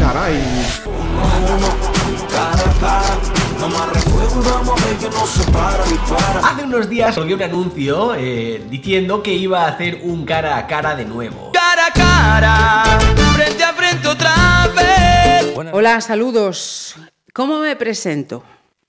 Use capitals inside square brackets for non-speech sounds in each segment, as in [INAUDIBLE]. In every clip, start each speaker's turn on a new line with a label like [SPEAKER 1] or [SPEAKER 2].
[SPEAKER 1] Caray.
[SPEAKER 2] Hace unos días salió un anuncio eh, diciendo que iba a hacer un cara a cara de nuevo.
[SPEAKER 3] Cara a cara, frente a frente otra vez.
[SPEAKER 4] Hola, saludos. ¿Cómo me presento?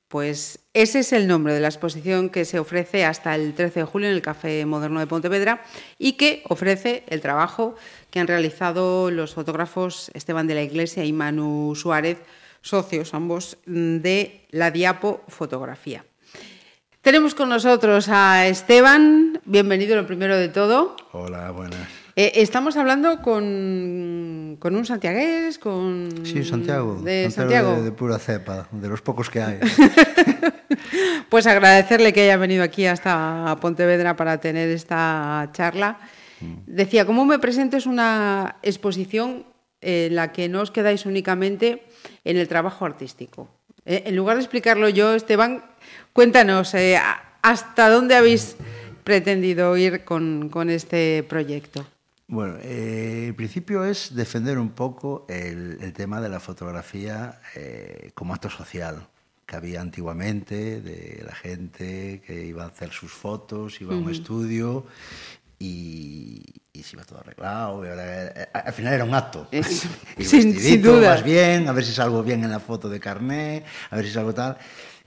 [SPEAKER 4] Pues ese es el nombre de la exposición que se ofrece hasta el 13 de julio en el Café Moderno de Pontevedra y que ofrece el trabajo que han realizado los fotógrafos Esteban de la Iglesia y Manu Suárez, socios ambos de la Diapo Fotografía. Tenemos con nosotros a Esteban, bienvenido lo primero de todo.
[SPEAKER 5] Hola, buenas.
[SPEAKER 4] Eh, estamos hablando con, con, un santiagués, con...
[SPEAKER 5] Sí, Santiago.
[SPEAKER 4] De Santiago.
[SPEAKER 5] De, de, pura cepa, de los pocos que hay. [LAUGHS]
[SPEAKER 4] pues agradecerle que haya venido aquí hasta Pontevedra para tener esta charla. Mm. Decía, ¿cómo me presento? Es una exposición en la que no os quedáis únicamente en el trabajo artístico. Eh, en lugar de explicarlo yo, Esteban, cuéntanos, eh, ¿hasta dónde habéis pretendido ir con, con este proyecto?
[SPEAKER 5] Bueno, eh, el principio es defender un poco el, el tema de la fotografía eh, como acto social que había antiguamente, de la gente que iba a hacer sus fotos, iba uh -huh. a un estudio y, y, se iba todo arreglado. Eh, al final era un acto. [LAUGHS] Y
[SPEAKER 4] sin, sin duda.
[SPEAKER 5] Bien, a ver si salgo bien en la foto de carné, a ver si salgo tal.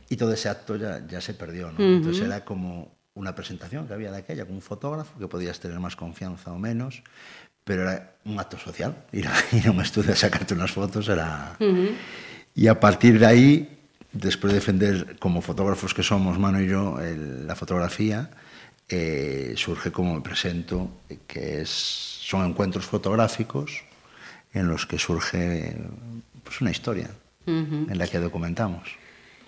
[SPEAKER 5] Y todo ese acto ya, ya se perdió. ¿no? Uh -huh. Entonces era como una presentación que había de aquella con un fotógrafo que podías tener más confianza o menos, pero era un acto social. [LAUGHS] Ir a, ir a un estudio a sacarte unas fotos era... Uh -huh. Y a partir de ahí, después de defender como fotógrafos que somos, Mano y yo, el, la fotografía, eh, surge como me presento, que es, son encuentros fotográficos en los que surge pues, una historia uh -huh. en la que documentamos.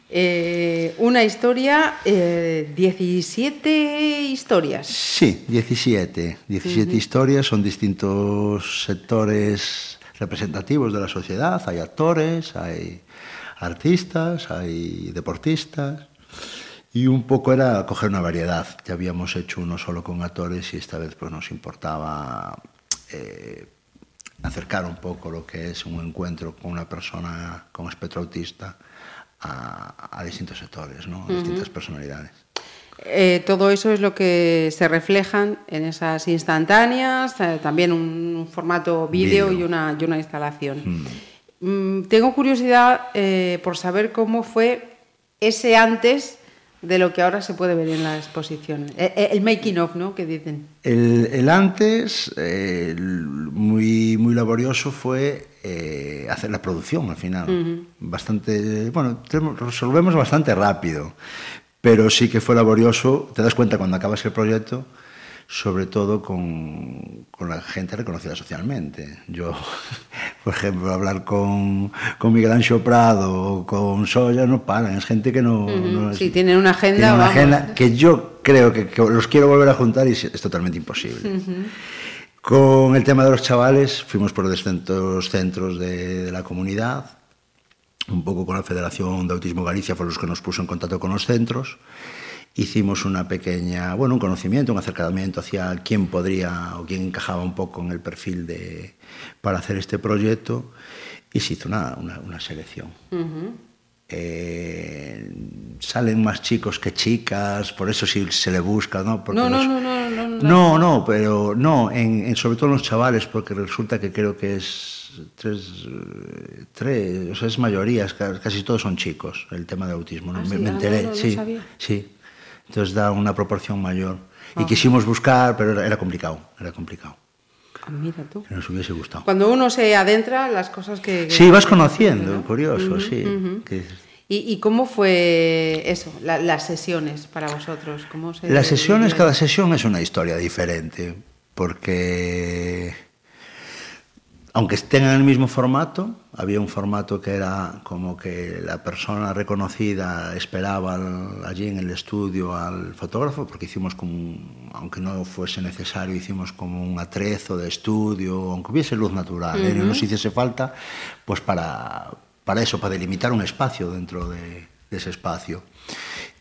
[SPEAKER 4] Eh, una historia, eh, 17 historias.
[SPEAKER 5] Sí, 17. 17 uh -huh. historias, son distintos sectores representativos de la sociedad. Hay actores, hay artistas, hay deportistas. Y un poco era coger una variedad. Ya habíamos hecho uno solo con actores y esta vez pues, nos importaba eh, acercar un poco lo que es un encuentro con una persona con espectro autista a, a distintos sectores, ¿no? a uh -huh. distintas personalidades.
[SPEAKER 4] Eh, todo eso es lo que se reflejan en esas instantáneas, eh, también un formato vídeo y una, y una instalación. Mm. Mm, tengo curiosidad eh, por saber cómo fue ese antes de lo que ahora se puede ver en la exposición. El, el making of, ¿no? Que dicen.
[SPEAKER 5] El, el antes, eh, muy, muy laborioso, fue eh, hacer la producción al final. Uh -huh. Bastante, bueno, resolvemos bastante rápido, pero sí que fue laborioso. Te das cuenta cuando acabas el proyecto, sobre todo con, con la gente reconocida socialmente. Yo, [LAUGHS] por ejemplo, hablar con, con Miguel Ancho Prado o con Soya no paran, es gente que no...
[SPEAKER 4] Uh -huh.
[SPEAKER 5] no
[SPEAKER 4] es, sí, tienen una agenda,
[SPEAKER 5] tiene una agenda que yo creo que, que, los quiero volver a juntar y es totalmente imposible. Uh -huh. Con el tema de los chavales, fuimos por distintos centros de, de la comunidad, un poco con la Federación de Autismo Galicia, fue los que nos puso en contacto con los centros. Hicimos una pequeña, bueno, un conocimiento, un acercamiento hacia quién podría o quién encajaba un poco en el perfil de, para hacer este proyecto y se hizo una, una, una selección. Uh -huh. eh, salen más chicos que chicas, por eso sí se le busca, ¿no?
[SPEAKER 4] Porque no, los... no, no, no, no,
[SPEAKER 5] no, no, pero no, en, en, sobre todo en los chavales, porque resulta que creo que es tres, tres, o sea, es mayoría, casi todos son chicos, el tema de autismo, ¿no?
[SPEAKER 4] Ah,
[SPEAKER 5] me,
[SPEAKER 4] sí,
[SPEAKER 5] me, enteré,
[SPEAKER 4] no,
[SPEAKER 5] sí, sí, entonces da una proporción mayor. Y quisimos buscar, pero era, era complicado, era complicado.
[SPEAKER 4] Ah, mira tú.
[SPEAKER 5] Que nos hubiese gustado.
[SPEAKER 4] Cuando uno se adentra, las cosas que... que
[SPEAKER 5] sí, vas conociendo, ¿no? curioso, uh -huh, sí.
[SPEAKER 4] Uh -huh. que, ¿Y, ¿Y, cómo fue eso, la, las sesiones para vosotros? ¿Cómo se
[SPEAKER 5] las sesiones, cada sesión es una historia diferente, porque aunque estén en el mismo formato, había un formato que era como que la persona reconocida esperaba allí en el estudio al fotógrafo, porque hicimos como, aunque no fuese necesario, hicimos como un atrezo de estudio, aunque hubiese luz natural, uh -huh. ¿eh? no nos hiciese falta, pues para, para eso, para delimitar un espacio dentro de, de ese espacio.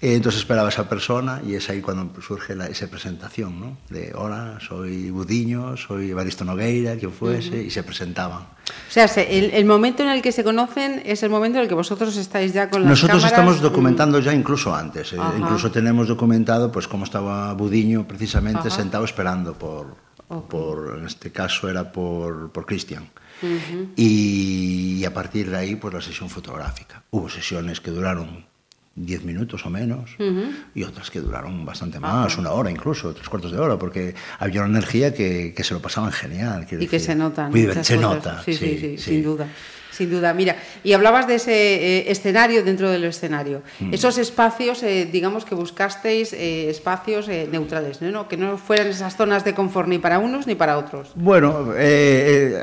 [SPEAKER 5] Eh, entonces esperaba a esa persona y es ahí cuando surge la, esa presentación, ¿no? De, hola, soy Budiño, soy Evaristo Nogueira, quien fuese, uh -huh. y se presentaban.
[SPEAKER 4] O sea, el, el, momento en el que se conocen es el momento en el que vosotros estáis ya con las
[SPEAKER 5] Nosotros
[SPEAKER 4] cámaras.
[SPEAKER 5] estamos documentando ya incluso antes, eh, incluso tenemos documentado pues cómo estaba Budiño precisamente
[SPEAKER 4] Ajá.
[SPEAKER 5] sentado esperando por, okay. por, en este caso era por, por Cristian.
[SPEAKER 4] Uh -huh.
[SPEAKER 5] y, y a partir de ahí, pues la sesión fotográfica. Hubo sesiones que duraron 10 minutos o menos y otras que duraron bastante más, una hora incluso, tres cuartos de hora, porque había una energía que, que se lo pasaban genial.
[SPEAKER 4] Y que
[SPEAKER 5] decir.
[SPEAKER 4] se notan.
[SPEAKER 5] Muy
[SPEAKER 4] muchas
[SPEAKER 5] se
[SPEAKER 4] fotos.
[SPEAKER 5] nota,
[SPEAKER 4] Sí, sí, sí, sin duda. Sin duda. Mira, y hablabas de ese eh, escenario dentro del escenario.
[SPEAKER 5] Mm.
[SPEAKER 4] Esos espacios, eh, digamos que buscasteis eh, espacios neutrales, ¿no? Que no fueran esas zonas de confort ni para unos ni para otros.
[SPEAKER 5] Bueno,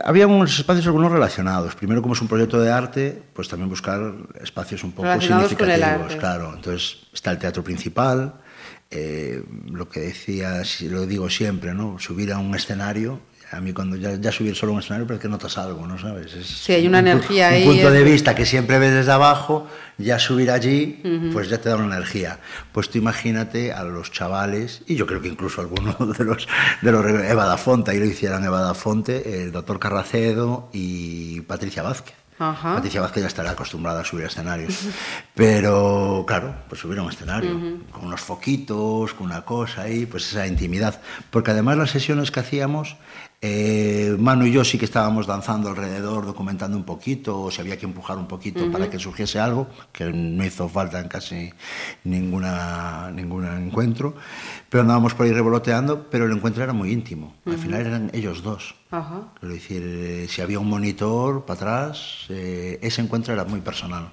[SPEAKER 5] había unos espacios algunos relacionados. Primero, como es un proyecto de arte, pues también buscar espacios un poco
[SPEAKER 4] Relacionados con el
[SPEAKER 5] significativos.
[SPEAKER 4] arte.
[SPEAKER 5] Claro, entonces está el teatro principal, lo que decía, lo digo siempre, ¿no? Subir a un escenario. A mí cuando ya, ya subir solo un escenario parece que notas algo, ¿no sabes? Es
[SPEAKER 4] Sí, hay una
[SPEAKER 5] un
[SPEAKER 4] energía
[SPEAKER 5] un
[SPEAKER 4] ahí,
[SPEAKER 5] punto de
[SPEAKER 4] es-
[SPEAKER 5] vista que siempre ves desde abajo, ya subir allí, pues ya te da una energía. Pues tú imagínate a los chavales, y yo creo que incluso algunos [LAUGHS] de los, de los Eva da Fonte, ahí lo hicieran Eva da Fonte, el doctor Carracedo y Patricia Vázquez.
[SPEAKER 4] Ajá.
[SPEAKER 5] Patricia Vázquez ya estará acostumbrada a subir a escenarios. Pero, claro, pues subir a un escenario, con unos foquitos, con una cosa ahí, pues esa intimidad. Porque además las sesiones que hacíamos, eh, Manu y yo sí que estábamos danzando alrededor, documentando un poquito, o si había que empujar un poquito para que surgiese algo, que no hizo falta en casi ninguna, ningún encuentro. Pero andábamos por ahí revoloteando, pero el encuentro era muy íntimo. Al final eran ellos dos. Quiero decir, eh, si había un monitor para atrás, eh, ese encuentro era muy personal.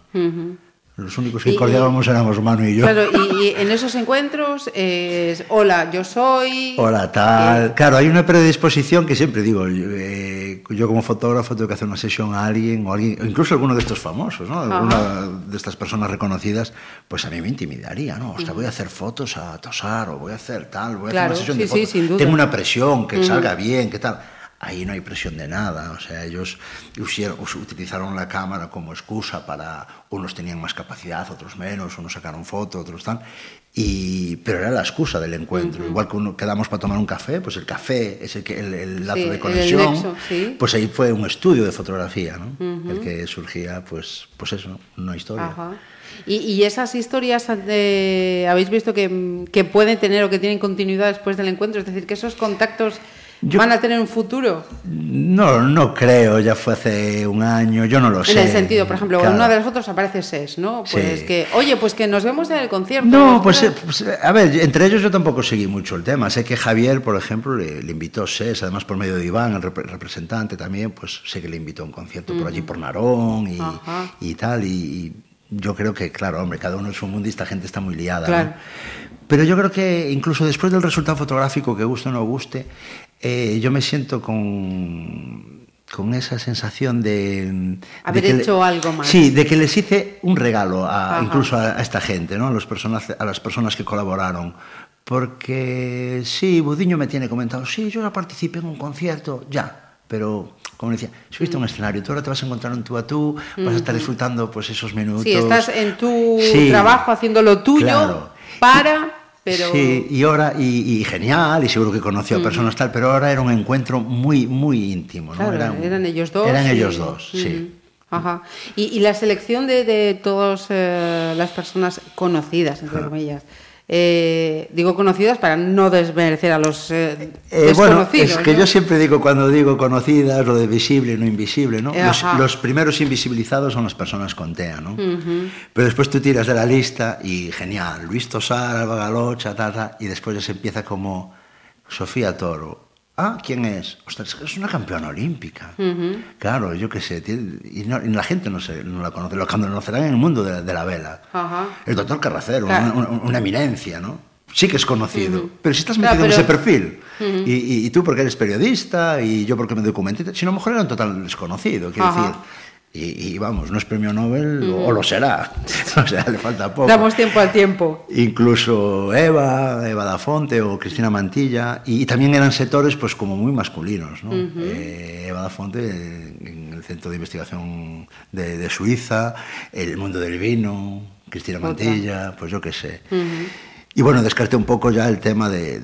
[SPEAKER 5] Los únicos que
[SPEAKER 4] Y-
[SPEAKER 5] coordinábamos éramos Manu y yo.
[SPEAKER 4] Claro, y, en esos encuentros es, hola, yo soy...
[SPEAKER 5] Hola, tal. Claro, hay una predisposición que siempre digo, yo, eh, yo como fotógrafo tengo que hacer una sesión a alguien, o alguien, o incluso alguno de estos famosos, ¿no? Alguna de estas personas reconocidas, pues a mí me intimidaría, ¿no? Hostia, voy a hacer fotos a Tosar, o voy a hacer tal, voy a
[SPEAKER 4] Claro,
[SPEAKER 5] hacer una sesión
[SPEAKER 4] sí,
[SPEAKER 5] de fotos. Tengo una presión, que salga bien, que tal. Ahí no hay presión de nada, o sea, ellos usieron- utilizaron la cámara como excusa para, unos tenían más capacidad, otros menos, unos sacaron fotos, otros tal, y, pero era la excusa del encuentro. Igual que uno quedamos para tomar un café, pues el café es el, que, el, el lazo
[SPEAKER 4] Sí,
[SPEAKER 5] de
[SPEAKER 4] el
[SPEAKER 5] conexión,
[SPEAKER 4] nexo, sí.
[SPEAKER 5] pues ahí fue un estudio de fotografía, ¿no? El que surgía, pues, pues eso, una historia.
[SPEAKER 4] Ajá. Y, y esas historias eh, habéis visto que, que pueden tener o que tienen continuidad después del encuentro, es decir, que esos contactos
[SPEAKER 5] Yo-
[SPEAKER 4] van a tener un futuro.
[SPEAKER 5] No, no creo, ya fue hace un año, yo no lo sé.
[SPEAKER 4] En el sentido, por ejemplo,
[SPEAKER 5] Claro.
[SPEAKER 4] en una de las fotos aparece SES, ¿no? Pues
[SPEAKER 5] Sí.
[SPEAKER 4] que, oye, pues que nos vemos en el concierto.
[SPEAKER 5] No, pues, eh, pues, a ver, entre ellos yo tampoco seguí mucho el tema. Sé que Javier, por ejemplo, le, le invitó SES, además por medio de Iván, el repre- representante también, pues sé que le invitó a un concierto por allí, por Narón y, y tal. Y, y yo creo que, claro, hombre, cada uno es un mundo y esta gente está muy liada. ¿no?
[SPEAKER 4] Claro.
[SPEAKER 5] Pero yo creo que incluso después del resultado fotográfico, que guste o no guste, eh, yo me siento con, con esa sensación de... de
[SPEAKER 4] Haber
[SPEAKER 5] le-
[SPEAKER 4] hecho algo más.
[SPEAKER 5] Sí, de que les hice un regalo, a- incluso a, a esta gente, ¿no? a, los personas, a las personas que colaboraron. Porque sí, Budiño me tiene comentado, sí, yo ya participé en un concierto, ya, pero como decía, subiste a un escenario, tú ahora te vas a encontrar un tú a tú, vas a estar disfrutando pues esos minutos.
[SPEAKER 4] Sí, estás en tu
[SPEAKER 5] Sí,
[SPEAKER 4] trabajo haciendo lo tuyo
[SPEAKER 5] claro.
[SPEAKER 4] para, pero...
[SPEAKER 5] Sí, y ahora, y, y genial, y seguro que conoció a personas tal, pero ahora era un encuentro muy, muy íntimo, ¿no?
[SPEAKER 4] Claro,
[SPEAKER 5] Era un-
[SPEAKER 4] eran ellos dos.
[SPEAKER 5] Eran
[SPEAKER 4] y-
[SPEAKER 5] ellos dos, sí.
[SPEAKER 4] Ajá. Y, y la selección de, de todas eh, las personas conocidas, entre comillas. Eh, digo conocidas para no desmerecer a los eh,
[SPEAKER 5] Eh, bueno,
[SPEAKER 4] desconocidos.
[SPEAKER 5] es que
[SPEAKER 4] ¿no?
[SPEAKER 5] yo siempre digo cuando digo conocidas, lo de visible no invisible, ¿no?
[SPEAKER 4] Eh,
[SPEAKER 5] Los, primeros invisibilizados son las personas con TEA, ¿no? Pero después tú tiras de la lista y genial, Luis Tosar, Alba Galocha, ta, ta, y después ya se empieza como Sofía Toro. Ah, ¿quién es? Ostras, es una campeona olímpica. Claro, yo qué sé, tiene- y, no- y la gente no, se, no la conoce, lo conocerán en el mundo de, de la vela. El doctor Carracero,
[SPEAKER 4] Claro.
[SPEAKER 5] una, una- una eminencia, ¿no? Sí que es conocido, pero si estás
[SPEAKER 4] Claro,
[SPEAKER 5] metido en ese perfil, y, y- y tú porque eres periodista, y yo porque me documenté, si no, a lo mejor era un total desconocido, quiero decir. Y, y vamos, no es premio Nobel, o lo será. [LAUGHS] o sea, le falta poco.
[SPEAKER 4] Damos tiempo al tiempo.
[SPEAKER 5] Incluso Eva, Eva da Fonte o Cristina Mantilla, y, y también eran sectores pues como muy masculinos, ¿no? Eh, Eva da Fonte en el Centro de Investigación de, de Suiza, el mundo del vino, Cristina
[SPEAKER 4] Otra.
[SPEAKER 5] Mantilla, pues yo qué sé. Y bueno, descarté un poco ya el tema de...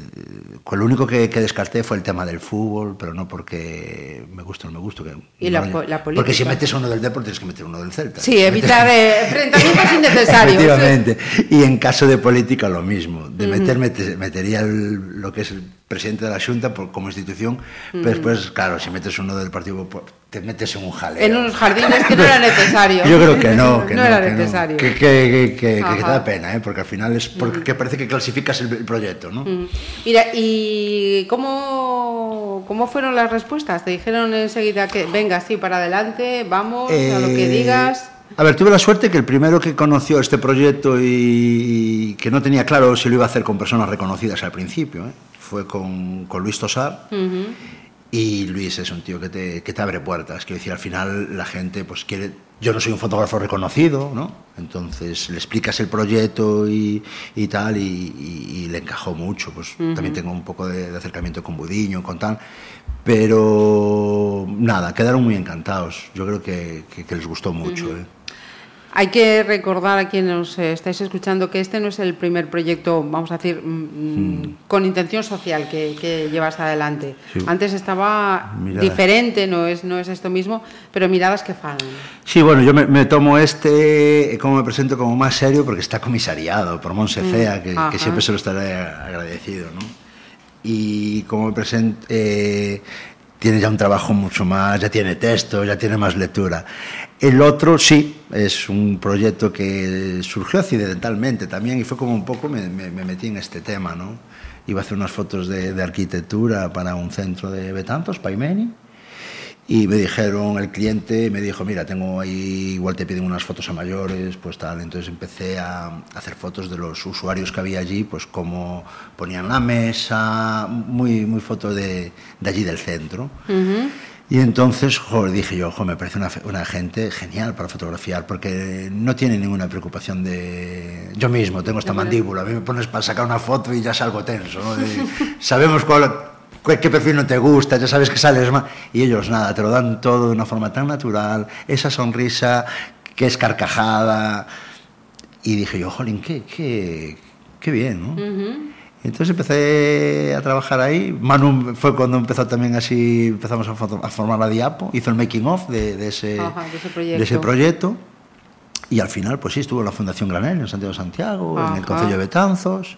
[SPEAKER 5] Con lo único que, que descarté fue el tema del fútbol, pero no porque me gusta o no me gusta. Que,
[SPEAKER 4] Y la
[SPEAKER 5] no,
[SPEAKER 4] po- la
[SPEAKER 5] Porque si metes uno del deporte tienes que meter uno del Celta.
[SPEAKER 4] Sí, evitar eh, [LAUGHS] enfrentamientos innecesarios.
[SPEAKER 5] Efectivamente. Y en caso de política lo mismo. De meter, mete- metería el- lo que es el presidente de la Junta por, como institución, pero después, claro, si metes uno del Partido Popular, te metes en un jaleo.
[SPEAKER 4] En unos jardines que no era necesario. [LAUGHS]
[SPEAKER 5] Yo creo que no, que [LAUGHS] no,
[SPEAKER 4] era
[SPEAKER 5] que no.
[SPEAKER 4] necesario.
[SPEAKER 5] Que, que, que, que- que
[SPEAKER 4] Ajá.
[SPEAKER 5] da pena, ¿eh? porque al final es porque parece que clasificas el, el proyecto, ¿no?
[SPEAKER 4] Mm. Mira, ¿y cómo, cómo fueron las respuestas? ¿Te dijeron enseguida que venga, sí, para adelante, vamos, a lo que
[SPEAKER 5] Eh,
[SPEAKER 4] digas?
[SPEAKER 5] A ver, tuve la suerte que el primero que conoció este proyecto y, y que no tenía claro si lo iba a hacer con personas reconocidas al principio, ¿eh? Fue con, con Luis Tosar. Y Luis es un tío que te, que te abre puertas. Quiero decir, al final la gente pues quiere... Yo no soy un fotógrafo reconocido, ¿no? Entonces le explicas el proyecto y, y tal, y, y- y le encajó mucho. Pues también tengo un poco de, de acercamiento con Budiño, con tal. Pero nada, quedaron muy encantados. Yo creo que, que- que les gustó mucho. ¿eh?
[SPEAKER 4] Hay que recordar a quienes nos estáis escuchando que este no es el primer proyecto, vamos a decir, mm, mm, con intención social que, que llevas adelante.
[SPEAKER 5] Sí.
[SPEAKER 4] Antes estaba
[SPEAKER 5] Miradas.
[SPEAKER 4] diferente, no es, no es esto mismo, pero miradas que falan.
[SPEAKER 5] Sí, bueno, yo me, me tomo este, eh, como me presento, como más serio porque está comisariado por Monsecea, que,
[SPEAKER 4] Ajá.
[SPEAKER 5] que siempre se lo estaré agradecido, ¿no? Y como me presento, eh, tiene ya un trabajo mucho más, ya tiene texto, ya tiene más lectura. El otro sí, es un proyecto que surgió accidentalmente también y fue como un poco me, me- me metí en este tema, ¿no? Iba a hacer unas fotos de, de arquitectura para un centro de Betanzos, Paimeni, y me dijeron, el cliente me dijo, mira, tengo ahí, igual te piden unas fotos a mayores, pues tal. Entonces empecé a hacer fotos de los usuarios que había allí, pues cómo ponían la mesa, muy, muy foto de, de allí del centro. Y entonces, joder, dije yo, me parece una, una gente genial para fotografiar, porque no tiene ninguna preocupación de... Yo mismo tengo esta mandíbula, a mí me pones para sacar una foto y ya salgo tenso, ¿no? De- sabemos cuál, cuál- qué perfil no te gusta, ya sabes que sales más... Y ellos nada, te lo dan todo de una forma tan natural, esa sonrisa que es carcajada. Y dije yo, jolín, qué, qué, qué bien, ¿no? Entonces empecé a trabajar ahí. Manu fue cuando empezó también así, empezamos a, formar la diapo, hizo el making of de, de ese,
[SPEAKER 4] Ajá, de ese proyecto.
[SPEAKER 5] de ese proyecto. Y al final, pues sí, estuvo en la Fundación Granel, en Santiago de Santiago, en el. Concello de Betanzos.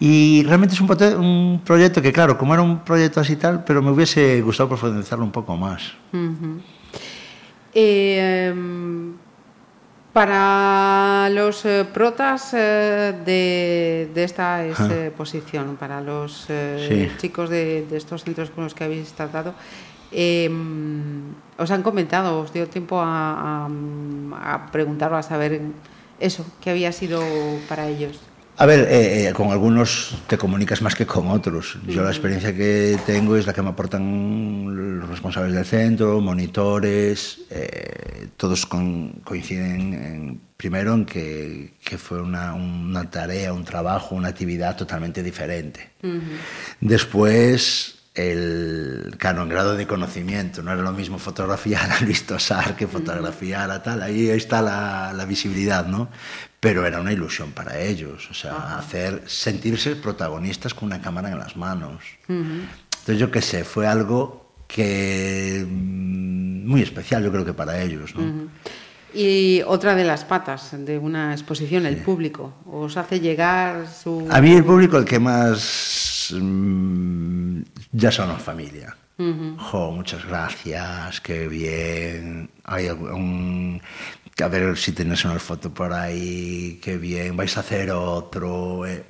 [SPEAKER 5] Y realmente es un, proyecto que, claro, como era un proyecto así y tal, pero me hubiese gustado profundizarlo un poco más.
[SPEAKER 4] Eh, para los eh, protas eh, de, de esta exposición, para los eh,
[SPEAKER 5] Sí.
[SPEAKER 4] chicos de, de estos centros con los que habéis tratado, em, os han comentado, os dio tiempo a, a, a preguntarlo, a saber eso, qué había sido para ellos.
[SPEAKER 5] A ver, eh, eh, con algunos te comunicas más que con otros. Yo la experiencia que tengo es la que me aportan los responsables del centro, monitores, eh, todos con- coinciden en- primero en que, que fue una, una tarea, un trabajo, una actividad totalmente diferente. Después, el, claro, en grado de conocimiento, no era lo mismo fotografiar [LAUGHS] a Luis Tosar que fotografiar a tal, ahí está la, la visibilidad, ¿no? Pero era una ilusión para ellos, o sea, hacer, sentirse protagonistas con una cámara en las manos. Entonces, yo qué sé, fue algo que mm, muy especial, yo creo que para ellos, ¿no?
[SPEAKER 4] Y otra de las patas de una exposición, el público, os hace llegar su...
[SPEAKER 5] A mí el público el que más mm, ya son la familia. Jo, muchas gracias, qué bien. Hay a ver si tenéis una foto por ahí, qué bien. Vais a hacer otro. eh,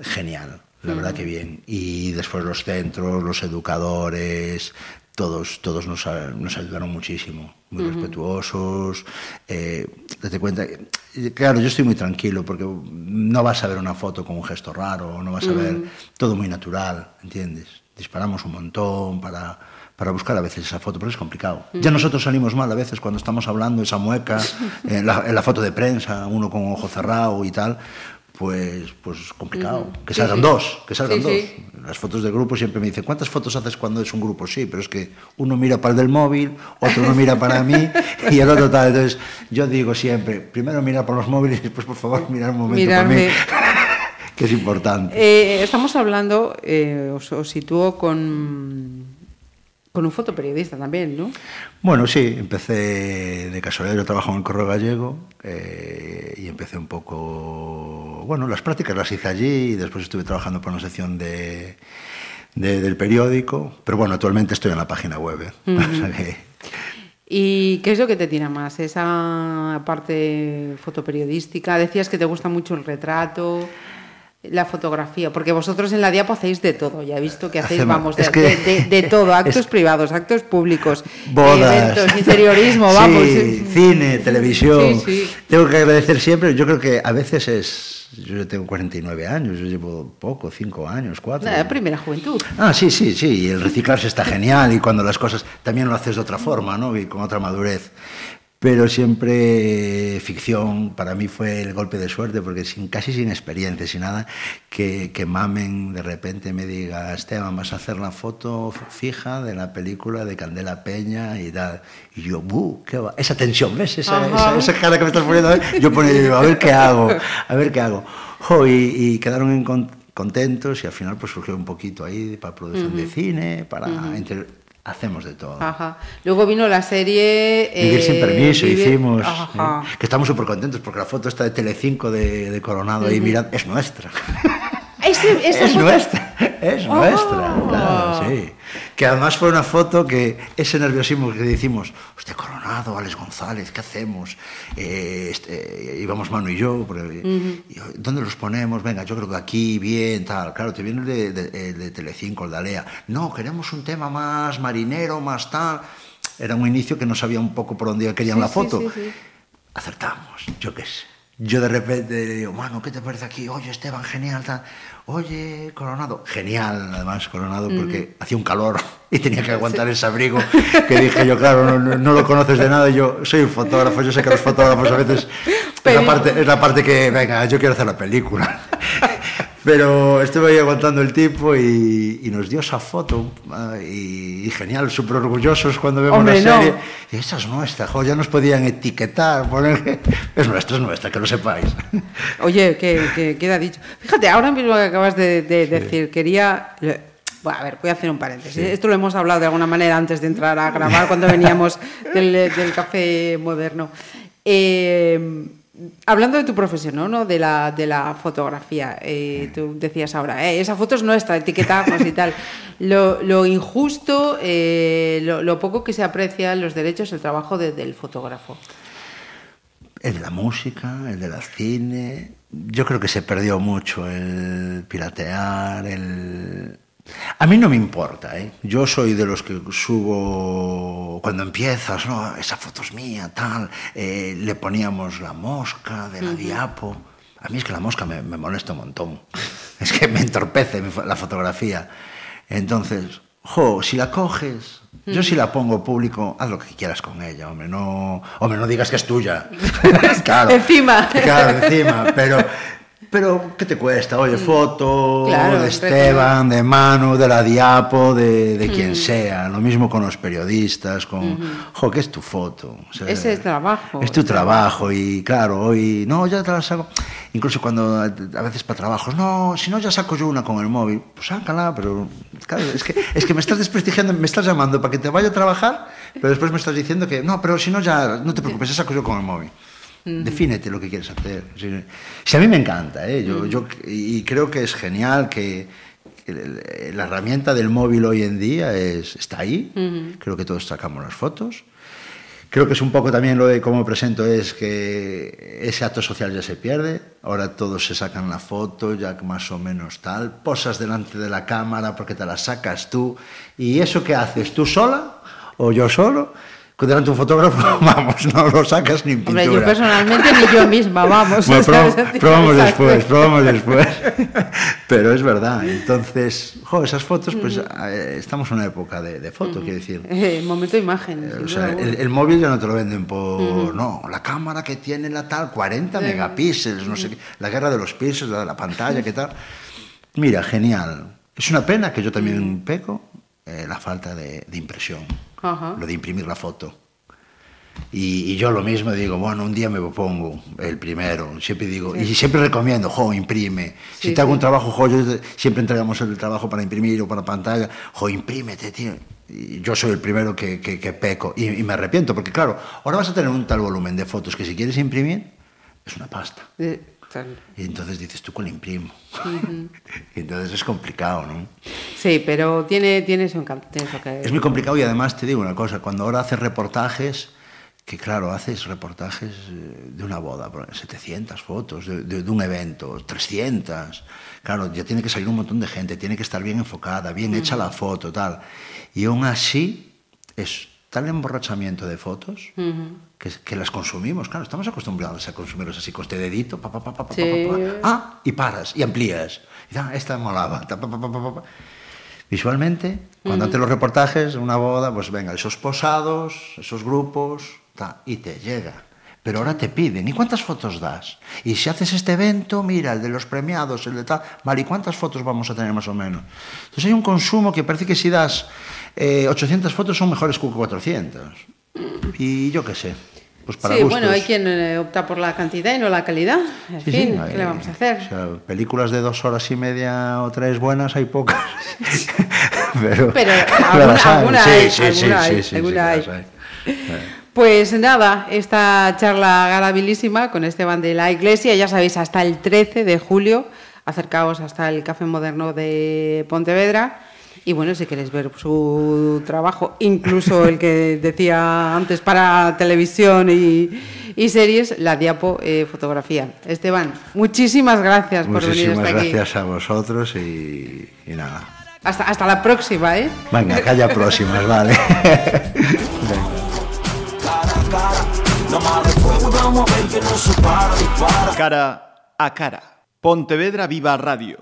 [SPEAKER 5] Genial, la verdad que bien. Y después los centros, los educadores, todos, todos nos, nos ayudaron muchísimo, muy respetuosos. Eh, date cuenta, claro, yo estoy muy tranquilo porque no vas a ver una foto con un gesto raro, no vas a ver todo muy natural, ¿entiendes? Disparamos un montón para, para buscar a veces esa foto, pero es complicado. Ya nosotros salimos mal a veces cuando estamos hablando, esa mueca, en la, en la foto de prensa, uno con ojo cerrado y tal, pues, pues complicado. Que salgan
[SPEAKER 4] sí.
[SPEAKER 5] dos, que salgan
[SPEAKER 4] Sí,
[SPEAKER 5] dos.
[SPEAKER 4] sí.
[SPEAKER 5] Las fotos de grupo siempre me dicen, ¿cuántas fotos haces cuando es un grupo? Sí, pero es que uno mira para el del móvil, otro no mira para mí y el otro tal. Entonces, yo digo siempre, primero mirar por los móviles y después, por favor, mirar un momento
[SPEAKER 4] Mirarme.
[SPEAKER 5] por [LAUGHS] mí, que es importante.
[SPEAKER 4] Eh, estamos hablando, eh, os, os sitúo con, con un fotoperiodista también, ¿no?
[SPEAKER 5] Bueno, sí, empecé de casualidad, yo trabajo en el Correo Gallego eh, y empecé un poco, bueno, las prácticas las hice allí y después estuve trabajando por una sección de, de- del periódico, pero bueno, actualmente estoy en la página web. ¿eh? [LAUGHS]
[SPEAKER 4] ¿Y qué es lo que te tira más? Esa parte fotoperiodística. Decías que te gusta mucho el retrato, la fotografía, porque vosotros en la Diapo hacéis de todo. Ya he visto que hacéis,
[SPEAKER 5] Hacemos-
[SPEAKER 4] vamos, de,
[SPEAKER 5] es que-
[SPEAKER 4] de- de- de [LAUGHS] todo. Actos
[SPEAKER 5] es-
[SPEAKER 4] privados, actos públicos,
[SPEAKER 5] bodas,
[SPEAKER 4] eventos, interiorismo, [LAUGHS]
[SPEAKER 5] Sí,
[SPEAKER 4] vamos.
[SPEAKER 5] cine, [LAUGHS] televisión.
[SPEAKER 4] Sí, sí.
[SPEAKER 5] Tengo que agradecer siempre, yo creo que a veces es, yo tengo 49 años, yo llevo poco, 5 años, 4.
[SPEAKER 4] La primera juventud.
[SPEAKER 5] Ah, sí, sí, sí, y el reciclarse está genial y cuando las cosas también lo haces de otra forma, ¿no? Y con otra madurez. Pero siempre ficción para mí fue el golpe de suerte, porque sin, casi sin experiencia, sin nada, que, que Mamen de repente me diga, Esteban, vas a hacer la foto fija de la película de Candela Peña y tal. Y yo, ¡buh! ¿Qué va? Esa tensión, ¿ves? Esa,
[SPEAKER 4] Ajá.
[SPEAKER 5] esa, esa cara que me estás poniendo, ¿eh? yo ponía, a ver qué hago, a ver qué hago. Jo, y, y quedaron en con- contentos y al final pues surgió un poquito ahí para producción de cine, para... entre- hacemos de todo.
[SPEAKER 4] Ajá. Luego vino la serie.
[SPEAKER 5] Vivir
[SPEAKER 4] eh,
[SPEAKER 5] sin permiso,
[SPEAKER 4] Vivir-
[SPEAKER 5] hicimos.
[SPEAKER 4] Ajá.
[SPEAKER 5] ¿eh? Que estamos súper contentos porque la foto está de Telecinco de, de Coronado ahí mirando. Es nuestra.
[SPEAKER 4] Ese- esa [LAUGHS]
[SPEAKER 5] es
[SPEAKER 4] foto-
[SPEAKER 5] nuestra. Es
[SPEAKER 4] Ah.
[SPEAKER 5] nuestra. Claro, sí. Que además fue una foto que ese nerviosismo que decimos, hostia, Coronado, Alex González, ¿qué hacemos? Eh, este, íbamos Manu y yo, ¿dónde los ponemos? Venga, yo creo que aquí, bien, tal. Claro, te viene el de, de, el de Telecinco, el de Alea. No, queremos un tema más marinero, más tal. Era un inicio que no sabía un poco por dónde querían
[SPEAKER 4] Sí,
[SPEAKER 5] la foto.
[SPEAKER 4] sí, sí.
[SPEAKER 5] Acertamos, yo qué sé. Yo de repente digo, mano, ¿qué te parece aquí? Oye, Esteban, genial, tal. Oye, Coronado. Genial, además, Coronado, porque hacía un calor [LAUGHS] y tenía que aguantar ese abrigo. Que dije yo, claro, no, lo conoces de nada. Yo soy un fotógrafo, yo sé que los fotógrafos a veces. Es la, parte, es la parte que, venga, yo quiero hacer la película. [LAUGHS] Pero estuve ahí aguantando el tipo y, y nos dio esa foto ah, y, y genial, súper orgullosos cuando vemos
[SPEAKER 4] Hombre,
[SPEAKER 5] la
[SPEAKER 4] no.
[SPEAKER 5] serie. Y esa es nuestra, jo, ya nos podían etiquetar, poner es nuestra, es nuestra, que lo sepáis. [LAUGHS]
[SPEAKER 4] Oye, que, que queda dicho. Fíjate, ahora mismo que acabas de, de decir, quería. Bueno, a ver, voy a hacer un paréntesis. Esto lo hemos hablado de alguna manera antes de entrar a grabar cuando veníamos del, del café moderno. Eh, hablando de tu profesión, ¿no? ¿no? De, la, de la fotografía, eh, tú decías ahora, "Eh, esa foto es nuestra, etiquetarnos y tal. [LAUGHS] Lo, lo injusto, eh, lo, lo poco que se aprecia los derechos, el trabajo de- del fotógrafo.
[SPEAKER 5] El de la música, el del cine. Yo creo que se perdió mucho el piratear, el... A mí no me importa, ¿eh? Yo soy de los que subo cuando empiezas, ¿no? Esa foto es mía, tal. Eh, le poníamos la mosca de la diapo. A mí es que la mosca me, me molesta un montón. [LAUGHS] Es que me entorpece la fotografía. Entonces, jo, si la coges, yo si la pongo público, haz lo que quieras con ella, hombre, no, hombre, no digas que es tuya. [LAUGHS] [LAUGHS] claro.
[SPEAKER 4] Encima.
[SPEAKER 5] Claro, encima, pero pero ¿qué te cuesta? Oye, foto
[SPEAKER 4] Claro,
[SPEAKER 5] de Esteban, de Manu, de la Diapo, de, de quien sea. Lo mismo con los periodistas, con, jo, ¿qué es tu foto? O sea,
[SPEAKER 4] Ese es trabajo.
[SPEAKER 5] Es tu trabajo y claro, hoy, no, ya te la saco. Incluso cuando a a veces para trabajos, no, si no ya saco yo una con el móvil, pues sácala, pero claro, es que, es que me estás desprestigiando, me estás llamando para que te vaya a trabajar, pero después me estás diciendo que, no, pero si no ya, no te preocupes, ya saco yo con el móvil. Defínete lo que quieres hacer. Si, a mí me encanta, ¿eh? yo, yo, y creo que es genial que, la herramienta del móvil hoy en día es, está ahí, creo que todos sacamos las fotos. Creo que es un poco también lo de cómo presento, es que ese acto social ya se pierde, ahora todos se sacan la foto, ya más o menos tal, posas delante de la cámara porque te la sacas tú, y eso que haces tú sola o yo solo, delante de un fotógrafo, [LAUGHS] vamos, no lo sacas ni en pintura.
[SPEAKER 4] Hombre, yo personalmente ni yo misma, vamos.
[SPEAKER 5] Bueno, prob- probamos después, probamos después. [LAUGHS] Pero es verdad. Entonces, jo, esas fotos, pues eh, estamos en una época de, de foto, quiero decir.
[SPEAKER 4] Eh, momento de imagen. sin
[SPEAKER 5] O sea, el, el móvil ya no te lo venden por... No, la cámara que tiene la tal, 40 megapíxeles, no sé qué. La guerra de los píxeles, la de la pantalla, qué tal. Mira, genial. Es una pena que yo también peco eh, la falta de, de impresión.
[SPEAKER 4] Ajá.
[SPEAKER 5] Lo de imprimir la foto. Y, y yo lo mismo digo, bueno, un día me pongo el primero, siempre digo, y siempre recomiendo, jo, imprime.
[SPEAKER 4] Sí,
[SPEAKER 5] si te hago
[SPEAKER 4] sí.
[SPEAKER 5] un trabajo, jo, yo siempre entregamos el trabajo para imprimir o para pantalla, jo, imprímete, tío. Y yo soy el primero que, que- que peco y, y me arrepiento, porque claro, ahora vas a tener un tal volumen de fotos que si quieres imprimir, es una pasta.
[SPEAKER 4] Eh,
[SPEAKER 5] Y entonces dices, ¿tú cuál imprimo? [LAUGHS] y entonces es complicado, ¿no?
[SPEAKER 4] Sí, pero tiene, eso que...
[SPEAKER 5] Es muy complicado y además te digo una cosa, cuando ahora haces reportajes, que claro, haces reportajes eh, de una boda, por- 700 fotos, de, de- de un evento, 300, claro, ya tiene que salir un montón de gente, tiene que estar bien enfocada, bien hecha la foto, tal. Y aún así es tal emborrachamiento de fotos que, que las consumimos, claro, estamos acostumbrados a consumirlos así con este dedito, pa, pa, pa, pa,
[SPEAKER 4] Sí.
[SPEAKER 5] pa, pa, ah, y paras, y amplías, y ah, esta molaba, ta, pa, pa, pa, pa, pa. Visualmente, cuando haces los reportajes, una boda, pues venga, esos posados, esos grupos, ta, y te llega. Pero ahora te piden, ¿y cuántas fotos das? Y si haces este evento, mira, el de los premiados, el de tal, vale, ¿y cuántas fotos vamos a tener más o menos? Entonces hay un consumo que parece que si das eh, 800 fotos son mejores que 400. Y yo qué sé, pues para
[SPEAKER 4] sí,
[SPEAKER 5] gustos.
[SPEAKER 4] bueno, hay quien eh, opta por la cantidad y no la calidad. En
[SPEAKER 5] Sí,
[SPEAKER 4] fin,
[SPEAKER 5] sí,
[SPEAKER 4] ¿qué le vamos a hacer?
[SPEAKER 5] O sea, películas de dos horas y media o tres buenas hay pocas. [LAUGHS] pero, [LAUGHS]
[SPEAKER 4] Pero [LAUGHS] alguna-
[SPEAKER 5] hay.
[SPEAKER 4] Pues nada, esta charla agradabilísima con Esteban de la Iglesia, ya sabéis, hasta el 13 de julio, acercaos hasta el Café Moderno de Pontevedra. Y bueno, si queréis ver su trabajo, incluso el que decía antes para televisión y, y series, la diapo eh, fotografía. Esteban, muchísimas gracias por venir
[SPEAKER 5] Muchísimas
[SPEAKER 4] hasta aquí.
[SPEAKER 5] gracias a vosotros y, y nada.
[SPEAKER 4] Hasta, hasta la próxima, ¿eh?
[SPEAKER 5] Venga, que haya próximas, vale.
[SPEAKER 3] Cara a cara. Pontevedra Viva Radio.